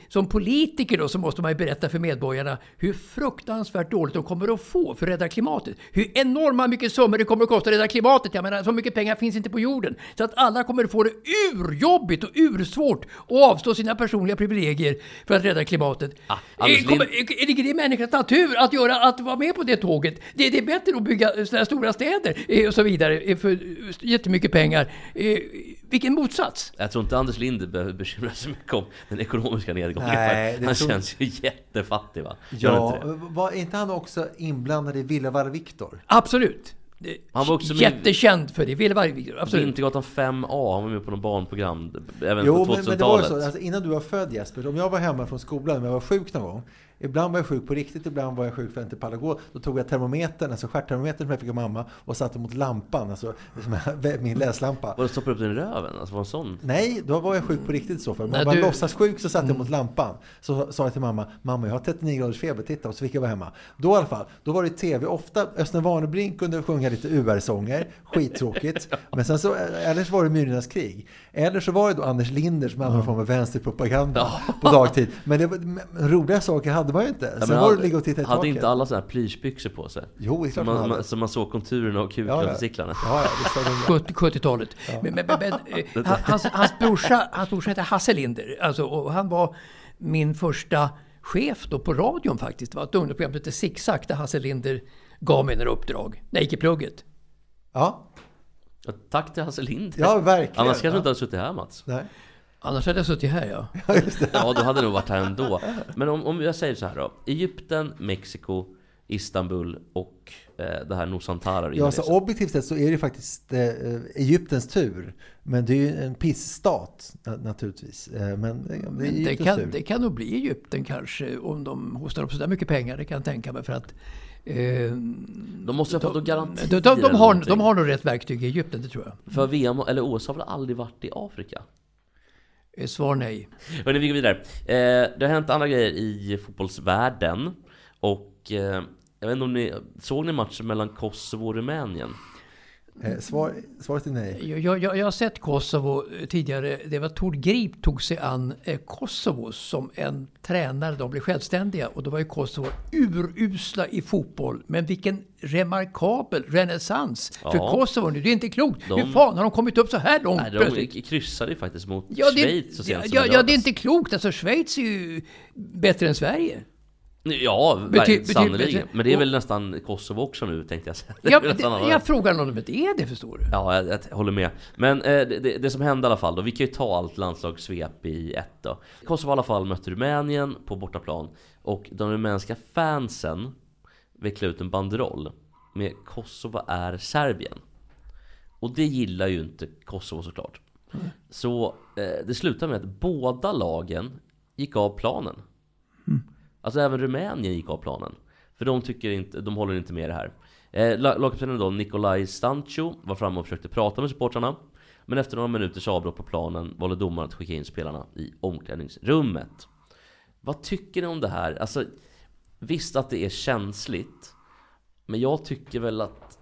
som politiker då så måste man ju berätta för medborgarna hur fruktansvärt dåligt de kommer att få för att rädda klimatet. Hur enorma mycket summor det kommer att kosta att rädda klimatet. Jag menar, så mycket pengar finns inte på jorden. Så att alla kommer att få det urjobbigt och ursvårt att avstå sina personliga privilegier för att rädda klimatet. Ah, Eh, kommer, eh, ligger det i människans natur att, göra, att vara med på det tåget? Det, det är bättre att bygga sådana stora städer eh, och så vidare för jättemycket pengar. Vilken motsats! Jag tror inte Anders Lind behöver bekymra sig mycket om den ekonomiska nedgången. Nej, det han tror- känns ju jättefattig va? Gör Ja, var inte han också inblandad i Villevalla Viktor? Absolut. Han var också Jättekänd för det. Ville varje video. Absolut. Vintergatan 5A, han var med på något barnprogram även Jo, på men, men det var 2000-talet. så. Alltså, innan du var född Jesper, om jag var hemma från skolan, om jag var sjuk någon gång, Ibland var jag sjuk på riktigt, ibland var jag sjuk för att jag inte pallade gå. Då tog jag termometern, alltså stjärttermometern som jag fick av mamma och satte mot lampan, alltså jag- min läslampa. Var det stoppar upp den i röven? Alltså var det en sån? Nej, då var jag sjuk på riktigt så. För om Nej, jag var du- låtsassjuk så satte jag mot lampan. Så sa jag till mamma, mamma jag har 39 graders feber, titta. Och så fick jag vara hemma. Då i alla fall, då var det tv. Ofta Östen Warnerbring kunde sjunga lite UR-sånger, skittråkigt. Men sen så, eller så var det Myrornas krig. Eller så var det då Anders Linder som hade någon form av vänsterpropaganda på dagtid. Men, det var, roliga saker hade man ju inte. Sen men var det hade- att ligga och titta i Hade taket. inte alla sådana här plyschbyxor på sig? Jo, det är så klart man, man hade. man, så man såg konturerna och Ja, ja. Ja, 70 70-talet. Men, men, men, eh, han- hans, hans, brorsa, hans brorsa hette Hasse Linder. Alltså, och han var min första chef då på radion faktiskt. Det var ett ungdomsprogram som hette Zigzag där Hasse Linder gav mig några uppdrag när jag gick i plugget. Ja, tack till Hasse Lind. ja verkligen. Annars kanske du ja. inte hade suttit här Mats. Nej. Annars hade jag suttit här ja. Ja, du hade nog varit här ändå. Men om, om jag säger så här då. Egypten, Mexiko, Istanbul och eh, det här Nusantara och Ja, så objektivt sett så är det faktiskt eh, Egyptens tur. Men det är ju en pisstat na- naturligtvis. Eh, men det är Men det, kan, tur. det kan nog bli Egypten kanske om de hostar upp så där mycket pengar. Det kan jag tänka mig för att eh, De måste ju ha fått några garantier de, de, de, har, de har nog rätt verktyg i Egypten, det tror jag. För VM eller OS har väl aldrig varit i Afrika? Eh, svar nej. Hörni, vi går vidare. Eh, det har hänt andra grejer i fotbollsvärlden. Och eh, jag vet inte om ni såg ni matchen mellan Kosovo och Rumänien? Eh, svar, svaret är nej. Jag, jag, jag har sett Kosovo eh, tidigare. Det var Tord Grip tog sig an eh, Kosovo som en tränare. De blev självständiga och då var ju Kosovo urusla i fotboll. Men vilken remarkabel renässans för Ja. Kosovo nu. Det är inte klokt. De- Hur fan har de kommit upp så här långt Nej, plötsligt? de kryssade ju faktiskt mot Ja, det, Schweiz så ja, sent som ja, ja, det är inte klokt. Alltså Schweiz är ju bättre än Sverige. Ja, Bety- sannerligen. Men det är väl nästan Kosovo också nu, tänkte jag säga. Det är Jag, jag frågar om de inte är det, förstår du. Ja, jag, jag håller med. Men eh, det, det, det som hände i alla fall då, vi kan ju ta allt landslagssvep i ett då. Kosovo i alla fall mötte Rumänien på bortaplan. Och de rumänska fansen vecklade ut en banderoll med Kosovo är Serbien. Och det gillar ju inte Kosovo såklart. Så eh, det slutade med att båda lagen gick av planen. Alltså även Rumänien gick av planen. För de tycker inte, de håller inte med det här. Eh, Lagkaptenen då, Nikolaj Stancho, var framme och försökte prata med supportrarna. Men efter några minuters avbrott på planen valde domaren att skicka in spelarna i omklädningsrummet. Vad tycker ni om det här? Alltså, visst att det är känsligt. Men jag tycker väl att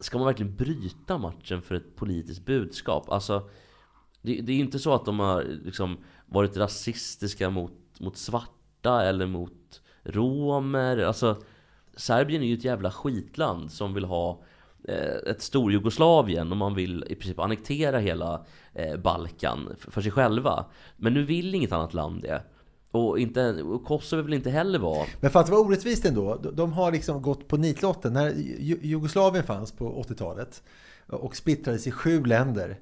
Ska man verkligen bryta matchen för ett politiskt budskap? Alltså Det, det är ju inte så att de har liksom varit rasistiska mot, mot svarta eller mot romer Alltså Serbien är ju ett jävla skitland som vill ha eh, ett stor Jugoslavien och man vill i princip annektera hela eh, Balkan för, sig själva Men nu vill inget annat land det och, inte, och Kosovo vill inte heller vara Men för att det var orättvist ändå, de- har liksom gått på nitlotten. När Jugoslavien fanns på 80-talet och splittrades i sju länder.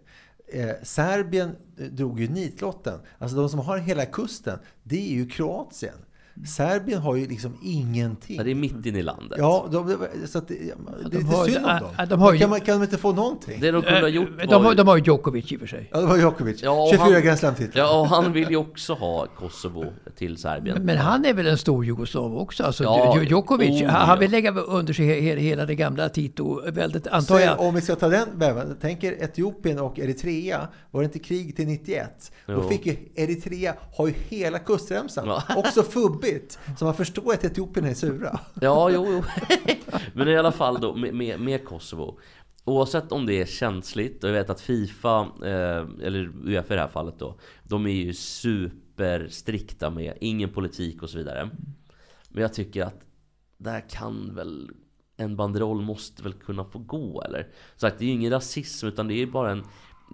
Eh, Serbien eh, drog ju nitlotten. Alltså de som har hela kusten, det är ju Kroatien. Serbien har ju liksom ingenting. Ja, det är mitt inne i landet Ja, de, så att det, det är de har- synd om dem. de har kan, man, kan de inte få någonting? Det de kunde ha gjort Eh, var De har, ju- de har ju Djokovic i och för sig. Ja, det var Djokovic. Ja, och 24 han- Grand Slam-titlar. Ja, och han vill ju också ha Kosovo till Serbien. Men han är väl en stor jugoslav också? Alltså, Ja, Djo- Djokovic, oh, han vill lägga under sig he- he- hela det gamla Tito-väldet, antar Så jag. om vi ska ta den väven, tänker Etiopien och Eritrea, var det inte krig till 91? Då Jo. fick ju Eritrea, har ju hela kustremsan, Ja. också jobbigt. Så man förstår att Etiopien är sura. Ja, jo, jo. Men i alla fall då med, med, med Kosovo. Oavsett om det är känsligt, och jag vet att Fifa, eh, eller Uefa i det här fallet då, de är ju superstrikta med ingen politik och så vidare. Men jag tycker att där kan väl en banderoll måste väl kunna få gå eller? Så sagt, det är ju ingen rasism utan det är ju bara en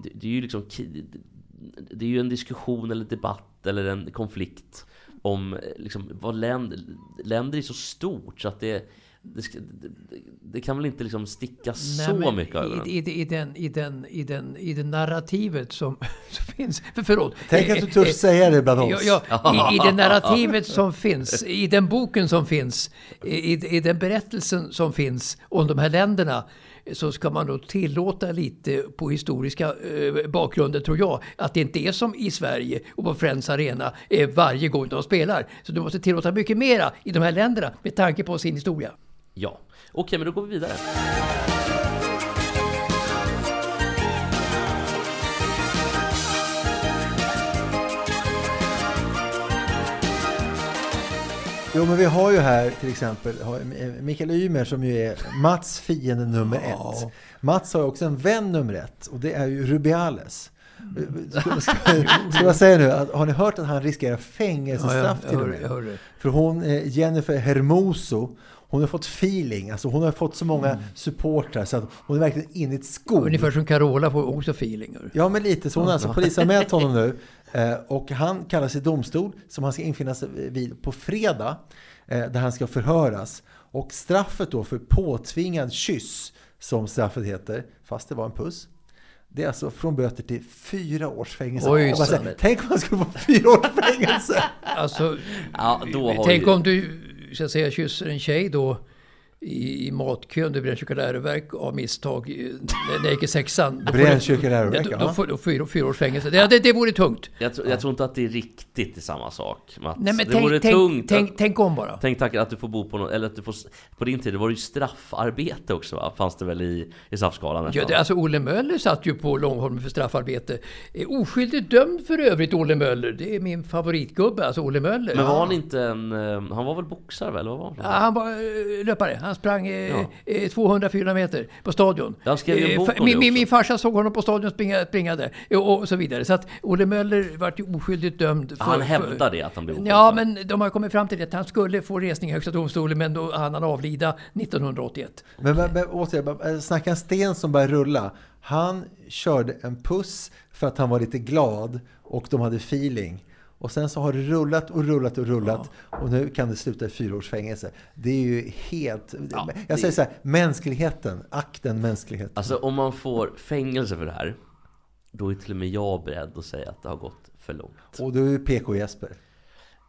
det, det är ju liksom Det är ju en diskussion eller debatt eller en konflikt om eh, liksom vad länder, länder är så stort så att det det, det, det kan väl inte liksom sticka så men mycket över i, i, i, den, i, den, i, den, I det narrativet som, som finns... För, förlåt. Tänk att du Eh, törs eh, säga det bland oss. Ja, ja, i, I det narrativet som finns, i den boken som finns, i, i den berättelsen som finns om de här länderna så ska man då tillåta lite på historiska eh, bakgrunder tror jag. Att det inte är som i Sverige och på Friends Arena eh, varje gång de spelar. Så du måste tillåta mycket mera i de här länderna med tanke på sin historia. Ja, okej men då går vi vidare. Jo, men vi har ju här till exempel Mikael Ymer som ju är Mats fiende nummer ett. Mats har också en vän nummer ett och det är ju Rubiales. Ska, ska, ska jag säga nu, att, har ni hört att han riskerar fängelsestraff Ja, jag- till och jag med? jag. För hon, Jennifer Hermoso, hon har fått feeling. Alltså hon har fått så många supportrar så att hon är verkligen inne i ett skor. Ungefär som Carola får också feeling. Ja, men lite. Så hon har alltså polisanmält honom nu. Eh, och han kallas i domstol som han ska infinna sig vid på fredag. Eh, där han ska förhöras. Och straffet då för påtvingad kyss, som straffet heter, fast det var en puss. Det är alltså från böter till fyra års fängelse. Oj, säger, tänk om man skulle få fyra års fängelse! Alltså, Ja, då har tänk ju... om du ska säga, kysser en tjej då i, matkön, du bränner läroverk av misstag när jag gick i sexan. Brännkyrka läroverk, Ja, då, får du fyra, fyra års fängelse. Det, det, det vore tungt. Jag, tror- jag tror inte att det är riktigt samma sak. Mats. Nej, men det tänk, vore tänk, tungt. tänk, att, tänk om bara. tänk tack att du får bo på något, eller att du får, på din tid, det var ju straffarbete också va? Fanns det väl i, i straffskalan Ja, det, alltså Olle Möller satt ju på Långholmen för straffarbete. Eh, Oskyldigt dömd för övrigt, Olle Möller. Det är min favoritgubbe, alltså Olle Möller. Men var han inte en... eh, Han var väl boxare väl? Vad var han? Ja, han var eh, löpare. Han sprang eh, Ja. eh, 200-400 meter på stadion. Jag skrev ju en Eh, bok min, det min, min farsa såg honom på stadion springa, springa där. Och, så vidare. Så att Olle Möller vart ju oskyldigt dömd. För, Han hävdar det, att han blev oskyldig. Ja, men de har kommit fram till att han skulle få resning i Högsta domstolen, men då hann han avlida 1981. Men, men, men återigen, snacka en sten som börjar rulla. Han körde en puss för att han var lite glad och de hade feeling. Och sen så har det rullat och rullat och rullat och nu kan det sluta i fyra års fängelse. Det är ju helt... Ja, jag det- säger så här, mänskligheten, akten mänskligheten. Alltså om man får fängelse för det här, då är till och med jag beredd att säga att det har gått för långt. Och du är PK Jesper.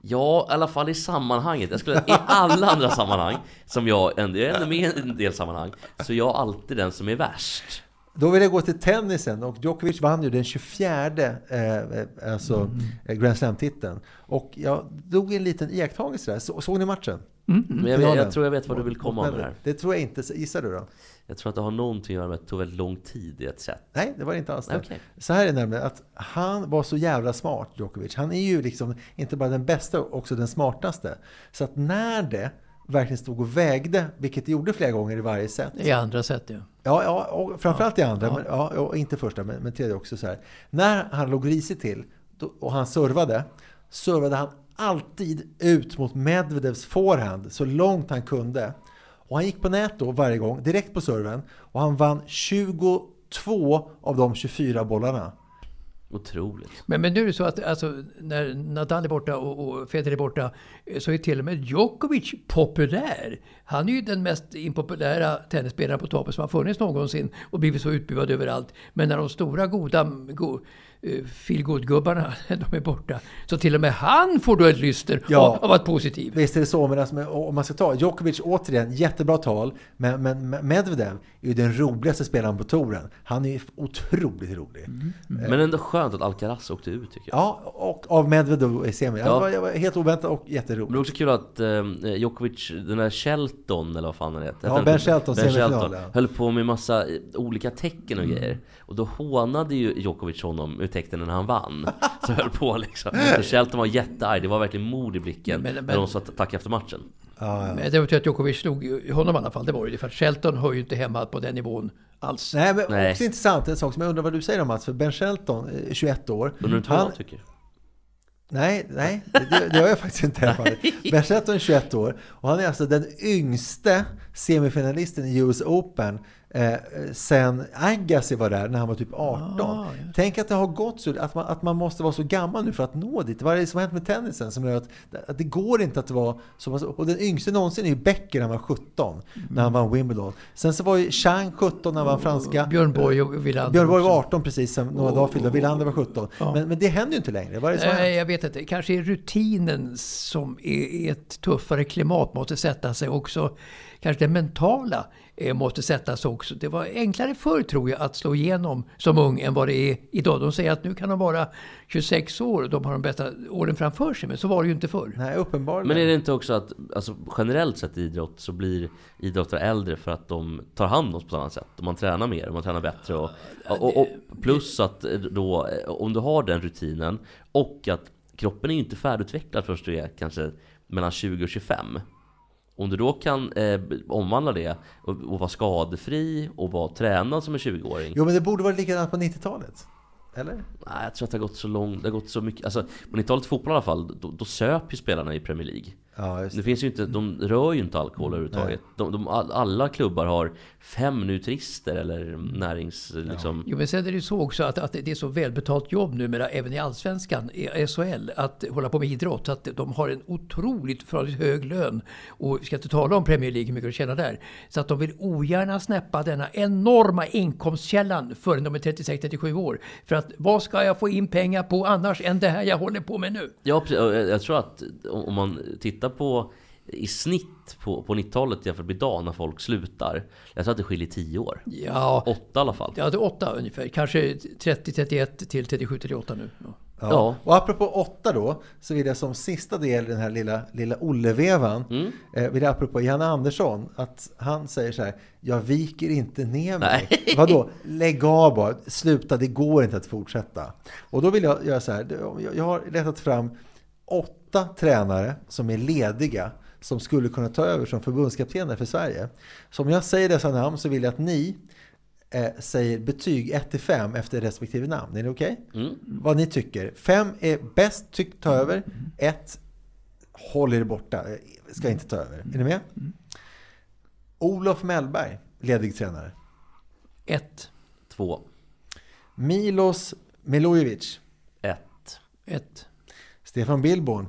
Ja, i alla fall i sammanhanget. Jag skulle, I alla andra sammanhang, som jag ändå, jag är ändå med i en del sammanhang, så är jag alltid den som är värst. Då vill jag gå till tennisen och Djokovic vann ju den 24 eh, alltså, eh, Grand Slam-titeln. Och jag drog en liten iakttagelse där. Så, såg ni matchen? Men jag, Finalen. jag tror jag vet vad du vill komma med det här. Det tror jag inte. Gissar du då? Jag tror att det har någonting att göra med att det tog väldigt lång tid i ett sätt. Nej, det var det inte alls det. Okej. Så här är det nämligen att han var så jävla smart, Djokovic. Han är ju liksom inte bara den bästa, också den smartaste. Så att när det verkligen stod och vägde, vilket det gjorde flera gånger i varje set. I andra sätt, ja. Ja, ja och framförallt i andra, Ja. Men, ja, och inte första, men, men tredje också så här. När han låg risigt till då, och han servade, servade han alltid ut mot Medvedevs forehand så långt han kunde. Och han gick på nät då varje gång, direkt på serven. Och han vann 22 av de 24 bollarna. Otroligt. Men, men nu är det så att alltså, när Nadal är borta och, och Federer är borta eh, så är till och med Djokovic populär. Han är ju den mest impopulära tennisspelaren på toppen som har funnits någonsin och blivit så utbuad överallt. Men när de stora goda go, feelgood-gubbarna de är borta så till och med han får då ett lyster Ja. av, att vara positiv. Visst är det så, men alltså, om man ska ta Djokovic återigen, jättebra tal. Men, men Medvedev är ju den roligaste spelaren på touren. Han är ju otroligt rolig. Men ändå skönt att Alcaraz åkte ut tycker jag. Ja, och av Medvedev i semi. Ja. Det var, det var helt oväntat och jätteroligt. Men det är också kul att eh, Djokovic, den där Shelton eller vad fan han heter. Ja, Ben Shelton, semifinal, ja. höll på med massa eh, olika tecken och grejer. Och då hånade ju Djokovic honom ur tecknen när han vann. Så höll på liksom. Så Shelton var jättearg, det var verkligen mod i blicken Men- men- när de sa tack efter matchen. Ja, ja. Men det var ju att Djokovic slog honom i alla fall. Det var ju det. För Shelton hör ju inte hemma på den nivån alls. Nej, men Nej. också intressant, en sak som jag undrar vad du säger om Mats, för Ben Shelton, eh, 21 år. Undrar inte vad jag tycker? Nej, nej, det, det gör jag faktiskt inte. Ben Shelton är 21 år och han är alltså den yngste semifinalisten i US Open eh, sen Agassi var där när han var typ 18. Ah, Tänk att det har gått så, att man, att man måste vara så gammal nu för att nå dit. Vad är det som har hänt med tennisen som gör att, att det går inte att vara så pass... Och den yngste någonsin är ju Becker när han var 17, när han vann Wimbledon. Sen så var ju Chang 17 när han vann franska. Björn Borg och Wilander. Björn Borg var också. 18 precis, sen några dagar fyllda. Wilander var 17. Ja. Men, men det händer ju inte längre. Vad är det som Nej, jag vet inte. Kanske är rutinen som är ett tuffare klimat måste sätta sig också. Kanske det mentala. Eh, måste sättas också. Det var enklare förr tror jag att slå igenom som ung än vad det är idag. De säger att nu kan de vara 26 år och de har de bästa åren framför sig. Men så var det ju inte förr. Nej, uppenbarligen. Men är det inte också att alltså, generellt sett i idrott så blir idrottare äldre för att de tar hand om oss på ett annat sätt? Och man tränar mer och man tränar bättre. Och, och, och plus att då, om du har den rutinen och att kroppen är ju inte färdigutvecklad förrän du är kanske mellan 20 och 25. Om du då kan eh, omvandla det och, och vara skadefri och vara tränad som en 20-åring. Jo, men det borde vara likadant på 90-talet. Eller? Nej, jag tror att det har gått så långt, det har gått så mycket. Alltså, på 90-talet fotboll i alla fall, då, då söp ju spelarna i Premier League. Ja, just Det finns ju inte, de rör ju inte alkohol överhuvudtaget. De, de, all- alla klubbar har fem nutrister eller närings... Liksom, Jo, men sen är det ju så också att, att det är så välbetalt jobb numera, även i Allsvenskan, i SHL, att hålla på med idrott. Att de har en otroligt förhållandevis hög lön. Och vi ska inte tala om Premier League, hur mycket de tjänar där. Så att de vill ogärna snäppa denna enorma inkomstkällan förrän de är 36-37 år. För att vad ska jag få in pengar på annars än det här jag håller på med nu? Ja, precis. Och jag tror att om man tittar på i snitt på, på 90-talet jämfört med idag när folk slutar. Jag tror att det skiljer 10 år. Ja, Åtta i alla fall. ja det är åtta ungefär. Kanske 30-31 till 37-38 nu. Ja. Ja. Ja. Och apropå åtta då, så vill jag som sista del i den här lilla, lilla Olle-vevan, Mm. eh, vill jag apropå Janne Andersson, att han säger så här, jag viker inte ner mig. Nej. Vadå? Lägg av bara, sluta, det går inte att fortsätta. Och då vill jag göra så här, jag- jag har letat fram åtta tränare som är lediga, som skulle kunna ta över som förbundskaptener för Sverige. Så om jag säger dessa namn så vill jag att ni eh, säger betyg 1-5 efter respektive namn. Är det okej? Mm. Vad ni tycker. 5 är bäst, tyck ta över. 1 håll er borta, eh, ska inte ta över. Är ni med? Olof Mellberg, ledig tränare. Ett. Två. Milos Milojevic. Ett. Ett. Stefan Billborn.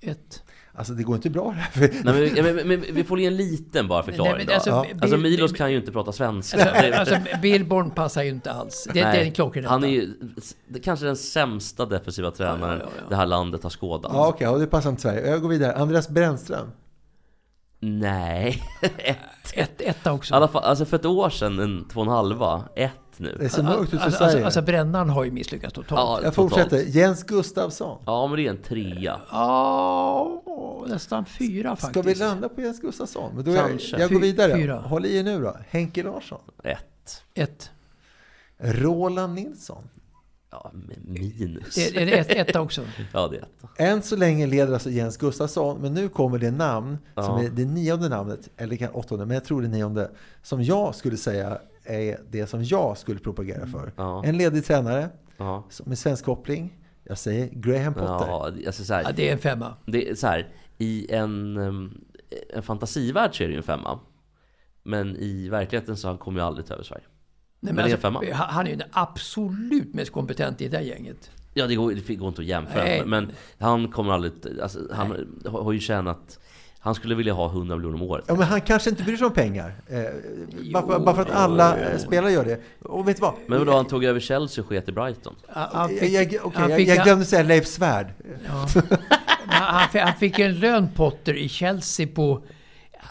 Ett. Ett. Alltså det går inte bra här. Nej, men, men, men, vi får ge en liten bara förklaring Nej, men då. alltså, Alltså, Bill- Milos kan ju inte prata svenska. Alltså, alltså Billborn passar ju inte alls. Det, det är en klockren Han är ju kanske den sämsta defensiva tränaren Ja, ja, ja. det här landet har skådat. Ja okej, och det passar inte Sverige. Jag går vidare. Andreas Brännström. Nej. ett. Ett, etta I också. alla fall, alltså för ett år sedan, en två och en halva. Ett nu. Det ser mörkt ut för Alltså, Sverige. alltså, alltså Brännan har ju misslyckats totalt. Ja, jag totalt. fortsätter. Jens Gustafsson. Ja, men det är en trea. Ja, nästan fyra Ska faktiskt. vi landa på Jens Gustafsson? Men då är jag, Kanske. jag går vidare. fyra. Håll i er nu då. Henke Larsson. Ett. Ett. Roland Nilsson. Ja, men minus. Det, är det ett, etta också? Ja, det är ett. Än så länge leder alltså Jens Gustafsson, men nu kommer det namn som Ja. är det nionde namnet, eller kan åttonde, men jag tror det nionde, som jag skulle säga är det som jag skulle propagera för. Ja. En ledig tränare Ja. som- med svensk koppling. Jag säger Graham Potter. Ja, alltså så här, Ja, det är en femma. Det är så här, i en, en fantasivärld så är det ju en femma. Men i verkligheten så han kommer ju aldrig ta över Sverige. Nej, Men det är en femma. han är ju den absolut mest kompetent i det där gänget. Ja, det går, det går inte att jämföra. Nej. Men han kommer aldrig... Alltså, han har har ju tjänat... Han skulle vilja ha 100 miljoner om året. Ja, men han kanske inte bryr sig om pengar. Eh, bara, bara för att alla eh, spelare gör det. Och vet du vad? Men vadå, han tog över Chelsea och sket i Brighton? Han, jag, fick, jag, han jag, fick- jag glömde säga Leif Svärd. Ja. han, han fick- han fick en lön Potter i Chelsea på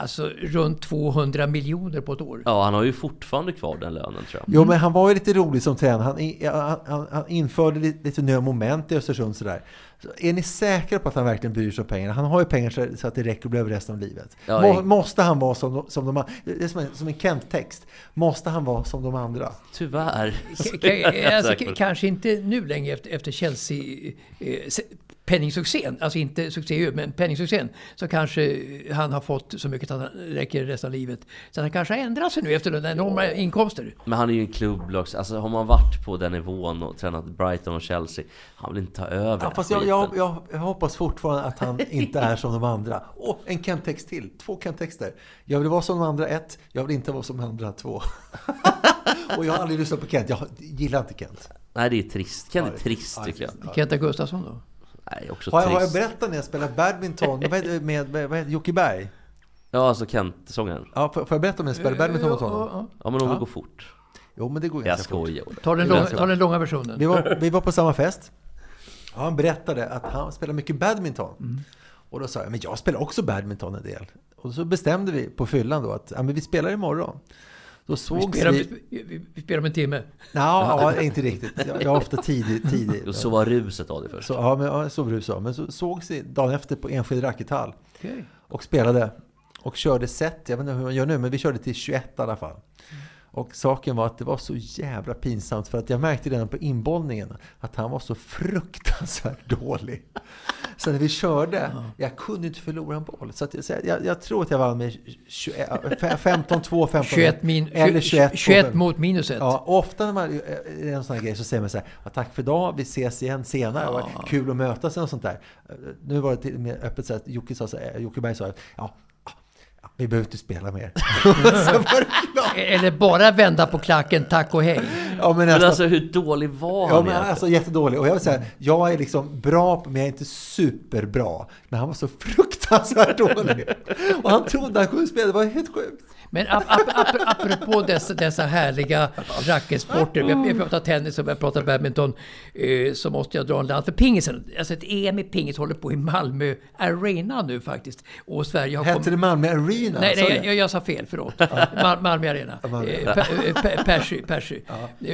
alltså, runt 200 miljoner på ett år. Ja, han har ju fortfarande kvar den lönen tror jag. Jo, men han var ju lite rolig som tränare. Han, han, han, han införde lite, lite nya moment i Östersund sådär. Så är ni säkra på att han verkligen bryr sig om pengarna? Han har ju pengar så, så att det räcker och blir över resten av livet. Ja, Må, jag- måste han vara som, som de andra? Det är som en, som en Kent-text. Måste han vara som de andra? Tyvärr. K- alltså, kanske inte nu längre efter, efter Chelsea eh, penningsuccén, alltså inte succé men penningsuccén, så kanske han har fått så mycket att han räcker resten av livet. Så han kanske har ändrat sig nu efter den enorma inkomster. Men han är ju en klubblags... Alltså har man varit på den nivån och tränat Brighton och Chelsea, han vill inte ta över Ja, fast jag, jag, jag, jag hoppas fortfarande att han inte är som de andra. Åh, en Kent-text till. Två Kent-texter. Jag vill vara som de andra, ett. Jag vill inte vara som de andra, två. och jag har aldrig lyssnat på Kent. Jag gillar inte Kent. Nej, det är trist. Ken är Ja, det- trist tycker jag. Ja. Kenta Gustafsson då? Nej, också Har jag, har jag berättat när jag spelade badminton med, med, med, med, med Jocke Berg? Ja, alltså Kent-sångaren. Ja, får, får jag berätta om när jag spelade badminton mot Ja, honom? ja, Ja, men om Ja. det går fort. Jo, men det går Jag ganska fort. skojar. ja. Ta den, långa, ta den långa versionen. Vi var, vi var på samma fest. Han berättade att han spelar mycket badminton. Och då sa jag, men jag spelar också badminton en del. Och så bestämde vi på fyllan då att ja, men vi spelar imorgon. Då Vi sågs spelar, vi... vi, vi, vi spelar om en timme. Ja, inte riktigt. Jag, jag är ofta tidig. tidig. Och så var ruset av det först. Så, ja, men, ja, så var det så. Men så sågs vi dagen efter på enskild rackethall. Okej. Och spelade. Och körde set. Jag vet inte hur man gör nu, men vi körde till 21 i alla fall. Och saken var att det var så jävla pinsamt för att jag märkte redan på inbollningen att han var så fruktansvärt dålig. Så när vi körde, jag kunde inte förlora en boll. Så, att, så jag, jag tror att jag vann med 21 15-2, 15 21, min, eller 21, 21 mot minus ett. Ja, och ofta när man är en sån här grej så säger man så här, ja, tack för idag, vi ses igen senare, ja. kul att mötas och sånt där. Nu var det till och med öppet så att Jocke, sa så här, Jocke Berg sa, ja, vi behöver inte spela mer. Eller bara vända på klacken, tack och hej. Ja, men Men nästan, alltså hur dålig var ja, han men egentligen? alltså jättedålig. Och jag vill säga, jag är liksom bra, men jag är inte superbra. Men han var så fruktansvärt dålig. Och han trodde han kunde spela, det var helt sjukt. Men ap ap ap apropå dessa, dessa härliga racketsporter. Vi har, pratat tennis och vi har pratat badminton. Eh, så måste jag dra en land för pingisen. Alltså ett EM i pingis håller på i Malmö Arena nu faktiskt. Och Sverige har Hette det Malmö Arena? Nej, nej jag, jag, sa fel, förlåt. Mal Malmö Arena. Eh, Per- eh, Per- Persy, Persy.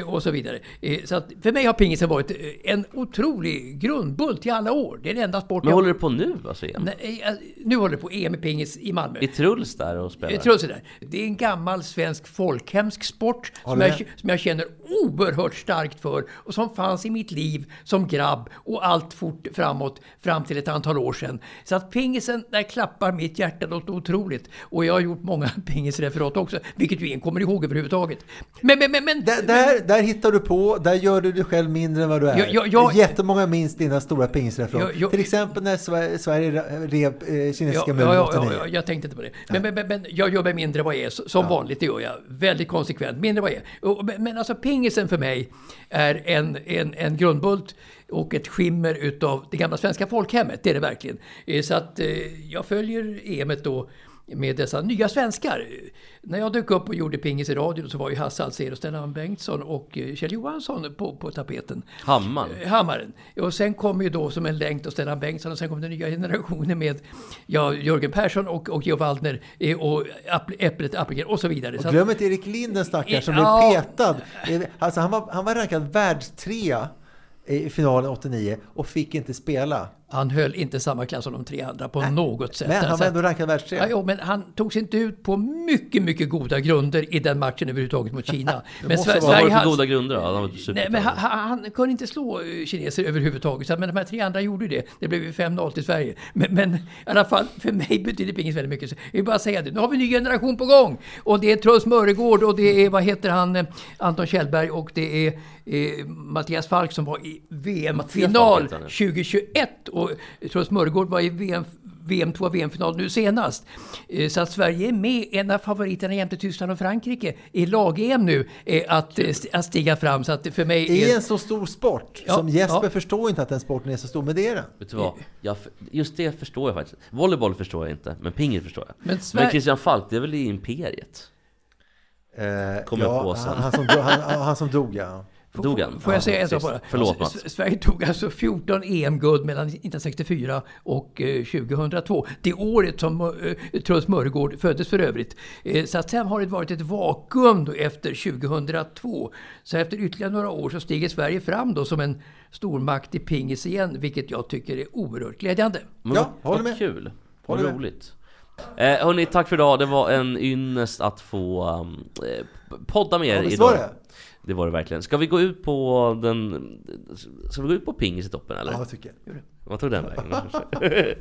Och så vidare. Så att för mig har pingisen varit en otrolig grundbult i alla år. Det är den enda sport Men jag... håller det på nu alltså igen? Nej, nu håller det på EM i pingis i Malmö. Är Truls där och spelar? Jag tror sådär. Det är en gammal svensk folkhemsk sport som jag, som jag känner oerhört starkt för och som fanns i mitt liv som grabb och allt fort framåt fram till ett antal år sedan. Så att pingisen, där klappar mitt hjärta något otroligt. Och jag har gjort många pingisreferat också, vilket ju ingen kommer ihåg överhuvudtaget. Men, men, men, men Där, där, där hittar du på, där gör du dig själv mindre än vad du är. Jag- jag- jag- Jättemånga minns dina stora pingisreferat. Till exempel när Sverige, Sverige rev eh, kinesiska Ja, muren ja, ja, 89. ja, jag tänkte inte på det. Men, men, men, men jag gör mig mindre vad är, som vanligt det gör jag. Väldigt konsekvent, mindre vad jag är. Men alltså pingisen för mig är en, en, en grundbult och ett skimmer utav det gamla svenska folkhemmet, det är det verkligen. Eh, Så att eh, jag följer EMet då med dessa nya svenskar. När jag dök upp och gjorde pingis i radion så var ju Hasse Alsér och Stellan Bengtsson och eh, Kjell Johansson på, på tapeten. Hammaren? Eh, Hammaren. Och sen kom ju då som en länk och Stellan Bengtsson och sen kom den nya generationen med ja, Jörgen Persson och, och Geo Waldner eh, och Äpplet Appelgren och så vidare. Och glöm inte Erik Lind den stackaren som Ja. blev petad. Alltså han, var, han var rankad världstrea i finalen 89 och fick inte spela. Han höll inte samma klass som de tre andra på något sätt. Men han Alltså, var ändå rankad Ja, världstrea. jo, men han togs inte ut på mycket, mycket goda grunder i den matchen överhuvudtaget mot Kina. men måste Sver- vara- Vad var det för hade- goda grunder då? Han Nej, men han, han, kunde inte slå eh, kineser överhuvudtaget. Men de här tre andra gjorde det. Det blev ju 5-0 till Sverige. Men, men i alla fall, för mig betyder pingis väldigt mycket. Så jag vill bara säga det. Nu har vi en ny generation på gång. Och det är Truls Mörregård och det är, vad heter han, eh, Anton Kjellberg och det är eh, Mattias Falk som var i VM-final heter han, ja. 2021. Och Truls Mörregård var i VM VM, två VM-final nu senast. Eh, Så att Sverige är med, en av favoriterna jämte Tyskland och Frankrike i lag-EM nu, eh, att, att stiga fram. Så att det för mig I är... en så stor sport. Ja, som Jesper ja. förstår inte att den sporten är så stor, men det är den. Vet du vad? Jag, just det förstår jag faktiskt. Volleyboll förstår jag inte, men pingis förstår jag. Men Men, Sver- Christian Falk, det är väl i Imperiet? Eh, Kommer jag på sen. Han, han, som, han, han som dog, ja. Dog han? Får jag Ja, säga en sak bara? Förlåt Mats. S- Sverige tog alltså 14 EM-guld mellan 1964 och eh, 2002. Det året som eh, Truls Mörgård föddes för övrigt. Eh, Så att sen har det varit ett vakuum då efter 2002. Så efter ytterligare några år så stiger Sverige fram då som en stormakt i pingis igen, vilket jag tycker är oerhört glädjande. Men Ja, vad, håller vad med. kul. Vad Håller med. roligt. Eh, hörni, tack för idag. Det var en ynnest att få um, eh, podda med er Ja, idag. var det? Det var det verkligen. Ska vi gå ut på den... Ska vi gå ut på pingis i toppen eller? Ja, jag tycker jag. Vad tog den vägen? är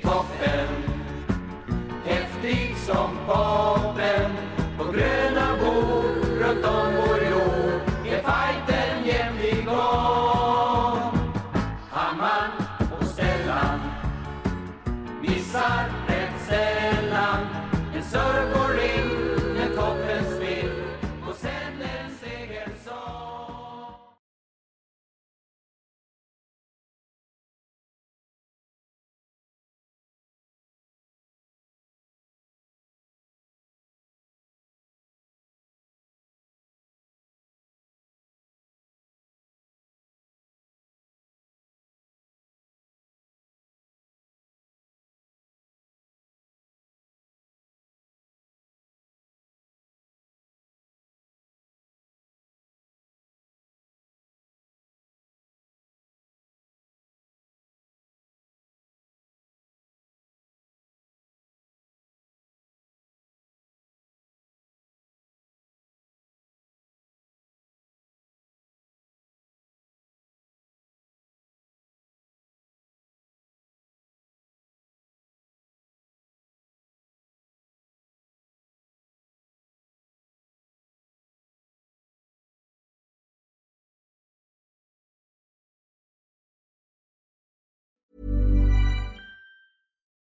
toppen Häftig som poppen På gröna